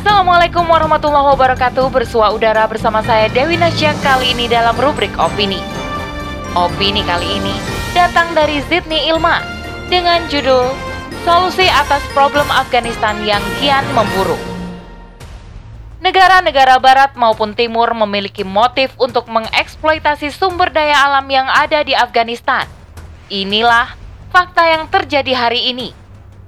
Assalamualaikum warahmatullahi wabarakatuh Bersua udara bersama saya Dewi Nasya Kali ini dalam rubrik Opini Opini kali ini datang dari Zidni Ilma Dengan judul Solusi atas problem Afghanistan yang kian memburuk Negara-negara barat maupun timur memiliki motif untuk mengeksploitasi sumber daya alam yang ada di Afghanistan. Inilah fakta yang terjadi hari ini.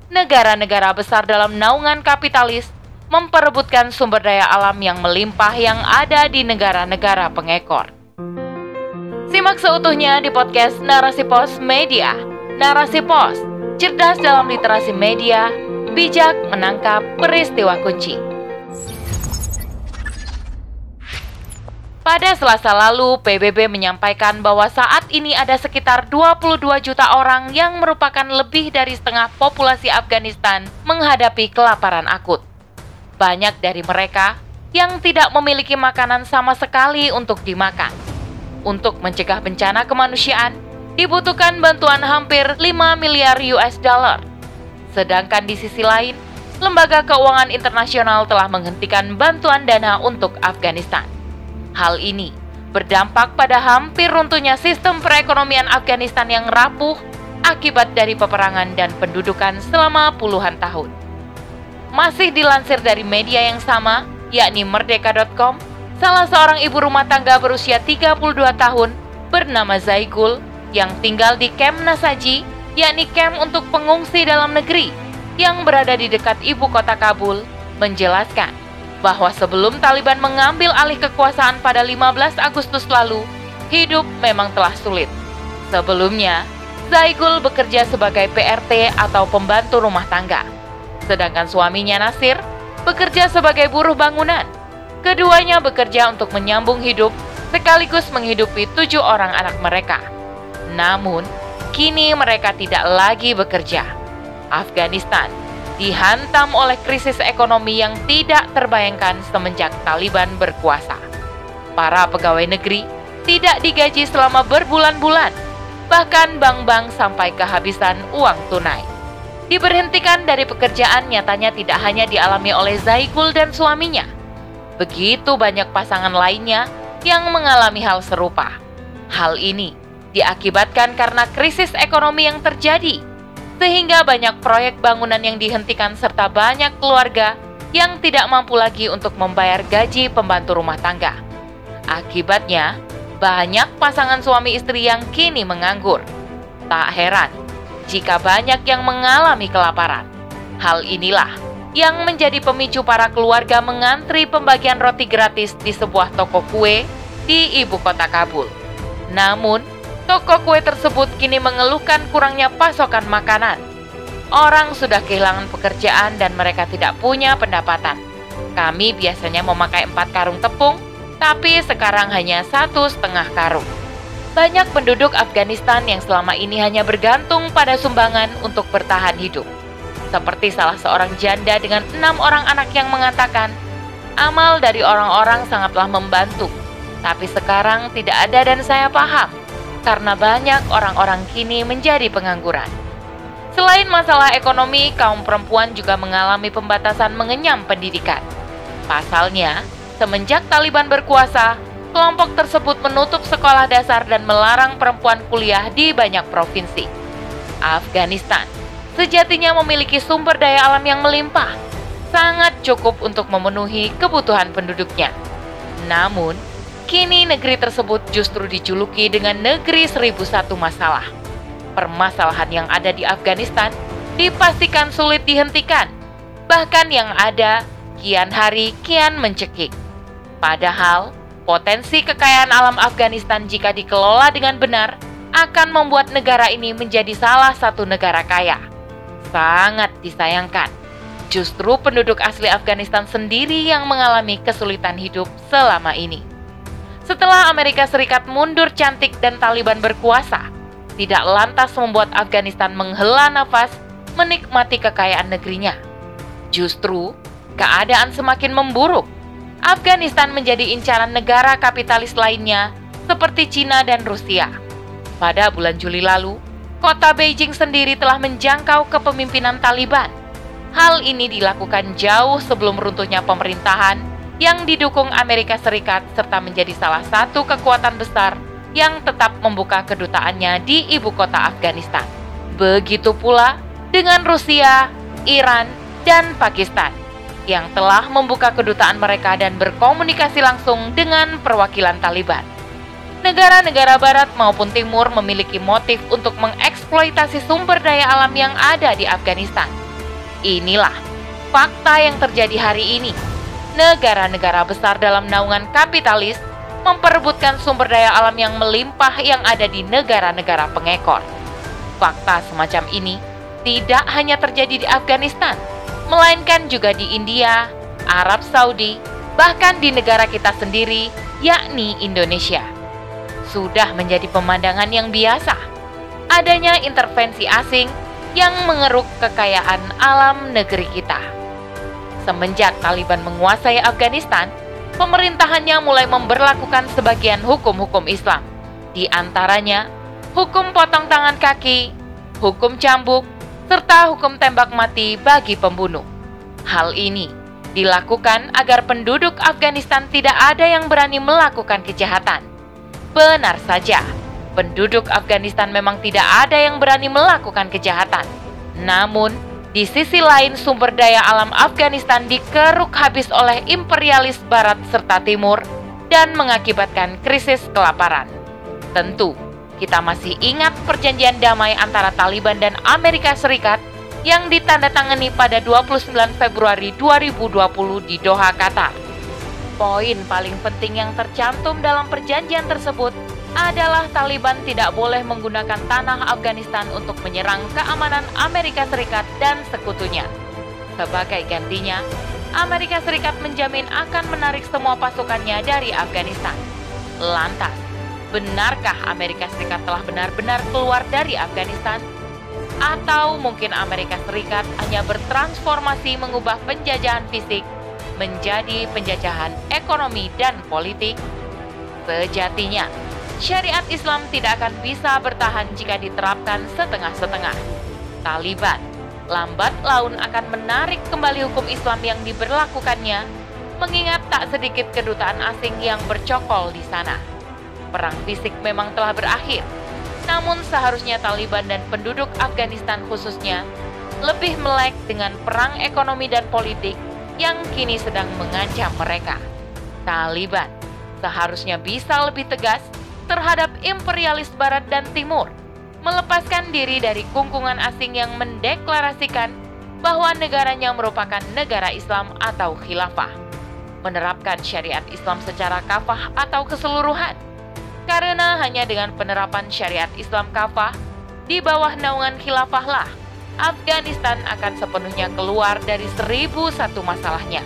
Negara-negara besar dalam naungan kapitalis memperebutkan sumber daya alam yang melimpah yang ada di negara-negara pengekor. Simak seutuhnya di podcast Narasi Pos Media. Narasi Pos, cerdas dalam literasi media, bijak menangkap peristiwa kunci. Pada Selasa lalu, PBB menyampaikan bahwa saat ini ada sekitar 22 juta orang yang merupakan lebih dari setengah populasi Afghanistan menghadapi kelaparan akut banyak dari mereka yang tidak memiliki makanan sama sekali untuk dimakan. Untuk mencegah bencana kemanusiaan, dibutuhkan bantuan hampir 5 miliar US dollar. Sedangkan di sisi lain, lembaga keuangan internasional telah menghentikan bantuan dana untuk Afghanistan. Hal ini berdampak pada hampir runtuhnya sistem perekonomian Afghanistan yang rapuh akibat dari peperangan dan pendudukan selama puluhan tahun. Masih dilansir dari media yang sama, yakni merdeka.com, salah seorang ibu rumah tangga berusia 32 tahun bernama Zaigul yang tinggal di Kem Nasaji, yakni kem untuk pengungsi dalam negeri yang berada di dekat ibu kota Kabul, menjelaskan bahwa sebelum Taliban mengambil alih kekuasaan pada 15 Agustus lalu, hidup memang telah sulit. Sebelumnya, Zaigul bekerja sebagai PRT atau pembantu rumah tangga sedangkan suaminya Nasir bekerja sebagai buruh bangunan. Keduanya bekerja untuk menyambung hidup sekaligus menghidupi tujuh orang anak mereka. Namun, kini mereka tidak lagi bekerja. Afghanistan dihantam oleh krisis ekonomi yang tidak terbayangkan semenjak Taliban berkuasa. Para pegawai negeri tidak digaji selama berbulan-bulan, bahkan bank-bank sampai kehabisan uang tunai diberhentikan dari pekerjaan nyatanya tidak hanya dialami oleh Zaigul dan suaminya. Begitu banyak pasangan lainnya yang mengalami hal serupa. Hal ini diakibatkan karena krisis ekonomi yang terjadi, sehingga banyak proyek bangunan yang dihentikan serta banyak keluarga yang tidak mampu lagi untuk membayar gaji pembantu rumah tangga. Akibatnya, banyak pasangan suami istri yang kini menganggur. Tak heran jika banyak yang mengalami kelaparan. Hal inilah yang menjadi pemicu para keluarga mengantri pembagian roti gratis di sebuah toko kue di ibu kota Kabul. Namun, toko kue tersebut kini mengeluhkan kurangnya pasokan makanan. Orang sudah kehilangan pekerjaan dan mereka tidak punya pendapatan. Kami biasanya memakai empat karung tepung, tapi sekarang hanya satu setengah karung. Banyak penduduk Afghanistan yang selama ini hanya bergantung pada sumbangan untuk bertahan hidup. Seperti salah seorang janda dengan enam orang anak yang mengatakan, amal dari orang-orang sangatlah membantu, tapi sekarang tidak ada dan saya paham, karena banyak orang-orang kini menjadi pengangguran. Selain masalah ekonomi, kaum perempuan juga mengalami pembatasan mengenyam pendidikan. Pasalnya, semenjak Taliban berkuasa, kelompok tersebut menutup sekolah dasar dan melarang perempuan kuliah di banyak provinsi. Afghanistan sejatinya memiliki sumber daya alam yang melimpah, sangat cukup untuk memenuhi kebutuhan penduduknya. Namun, kini negeri tersebut justru dijuluki dengan negeri seribu satu masalah. Permasalahan yang ada di Afghanistan dipastikan sulit dihentikan, bahkan yang ada kian hari kian mencekik. Padahal, Potensi kekayaan alam Afghanistan jika dikelola dengan benar akan membuat negara ini menjadi salah satu negara kaya. Sangat disayangkan, justru penduduk asli Afghanistan sendiri yang mengalami kesulitan hidup selama ini. Setelah Amerika Serikat mundur cantik dan Taliban berkuasa, tidak lantas membuat Afghanistan menghela nafas menikmati kekayaan negerinya. Justru, keadaan semakin memburuk Afghanistan menjadi incaran negara kapitalis lainnya seperti Cina dan Rusia. Pada bulan Juli lalu, kota Beijing sendiri telah menjangkau kepemimpinan Taliban. Hal ini dilakukan jauh sebelum runtuhnya pemerintahan yang didukung Amerika Serikat serta menjadi salah satu kekuatan besar yang tetap membuka kedutaannya di ibu kota Afghanistan. Begitu pula dengan Rusia, Iran, dan Pakistan yang telah membuka kedutaan mereka dan berkomunikasi langsung dengan perwakilan Taliban. Negara-negara barat maupun timur memiliki motif untuk mengeksploitasi sumber daya alam yang ada di Afghanistan Inilah fakta yang terjadi hari ini. Negara-negara besar dalam naungan kapitalis memperebutkan sumber daya alam yang melimpah yang ada di negara-negara pengekor. Fakta semacam ini tidak hanya terjadi di Afghanistan, melainkan juga di India, Arab Saudi, bahkan di negara kita sendiri, yakni Indonesia. Sudah menjadi pemandangan yang biasa. Adanya intervensi asing yang mengeruk kekayaan alam negeri kita. Semenjak Taliban menguasai Afghanistan, pemerintahannya mulai memberlakukan sebagian hukum-hukum Islam, di antaranya hukum potong tangan kaki, hukum cambuk, serta hukum tembak mati bagi pembunuh. Hal ini dilakukan agar penduduk Afghanistan tidak ada yang berani melakukan kejahatan. Benar saja, penduduk Afghanistan memang tidak ada yang berani melakukan kejahatan. Namun, di sisi lain sumber daya alam Afghanistan dikeruk habis oleh imperialis barat serta timur dan mengakibatkan krisis kelaparan. Tentu, kita masih ingat perjanjian damai antara Taliban dan Amerika Serikat yang ditandatangani pada 29 Februari 2020 di Doha, Qatar. Poin paling penting yang tercantum dalam perjanjian tersebut adalah Taliban tidak boleh menggunakan tanah Afghanistan untuk menyerang keamanan Amerika Serikat dan sekutunya. Sebagai gantinya, Amerika Serikat menjamin akan menarik semua pasukannya dari Afghanistan. Lantas, benarkah Amerika Serikat telah benar-benar keluar dari Afghanistan? Atau mungkin Amerika Serikat hanya bertransformasi mengubah penjajahan fisik menjadi penjajahan ekonomi dan politik? Sejatinya, syariat Islam tidak akan bisa bertahan jika diterapkan setengah-setengah. Taliban lambat laun akan menarik kembali hukum Islam yang diberlakukannya, mengingat tak sedikit kedutaan asing yang bercokol di sana. Perang fisik memang telah berakhir, namun seharusnya Taliban dan penduduk Afghanistan khususnya lebih melek dengan perang ekonomi dan politik yang kini sedang mengancam mereka. Taliban seharusnya bisa lebih tegas terhadap imperialis barat dan timur, melepaskan diri dari kungkungan asing yang mendeklarasikan bahwa negaranya merupakan negara Islam atau khilafah, menerapkan syariat Islam secara kafah atau keseluruhan. Karena hanya dengan penerapan syariat Islam kafah di bawah naungan khilafah lah, Afghanistan akan sepenuhnya keluar dari seribu satu masalahnya.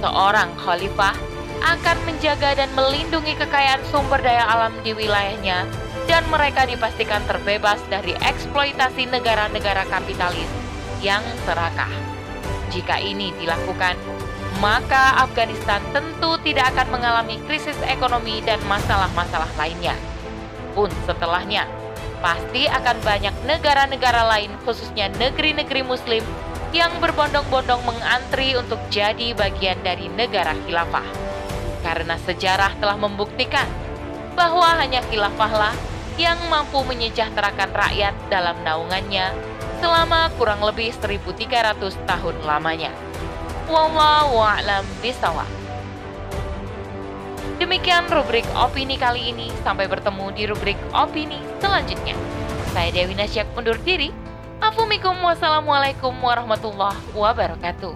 Seorang khalifah akan menjaga dan melindungi kekayaan sumber daya alam di wilayahnya dan mereka dipastikan terbebas dari eksploitasi negara-negara kapitalis yang serakah. Jika ini dilakukan, maka Afghanistan tentu tidak akan mengalami krisis ekonomi dan masalah-masalah lainnya. Pun setelahnya, pasti akan banyak negara-negara lain khususnya negeri-negeri muslim yang berbondong-bondong mengantri untuk jadi bagian dari negara khilafah karena sejarah telah membuktikan bahwa hanya khilafahlah yang mampu menyejahterakan rakyat dalam naungannya selama kurang lebih 1300 tahun lamanya. Wallahu a'lam bisawab. Demikian rubrik opini kali ini. Sampai bertemu di rubrik opini selanjutnya. Saya Dewi Nasyak undur diri. Afumikum wassalamualaikum warahmatullahi wabarakatuh.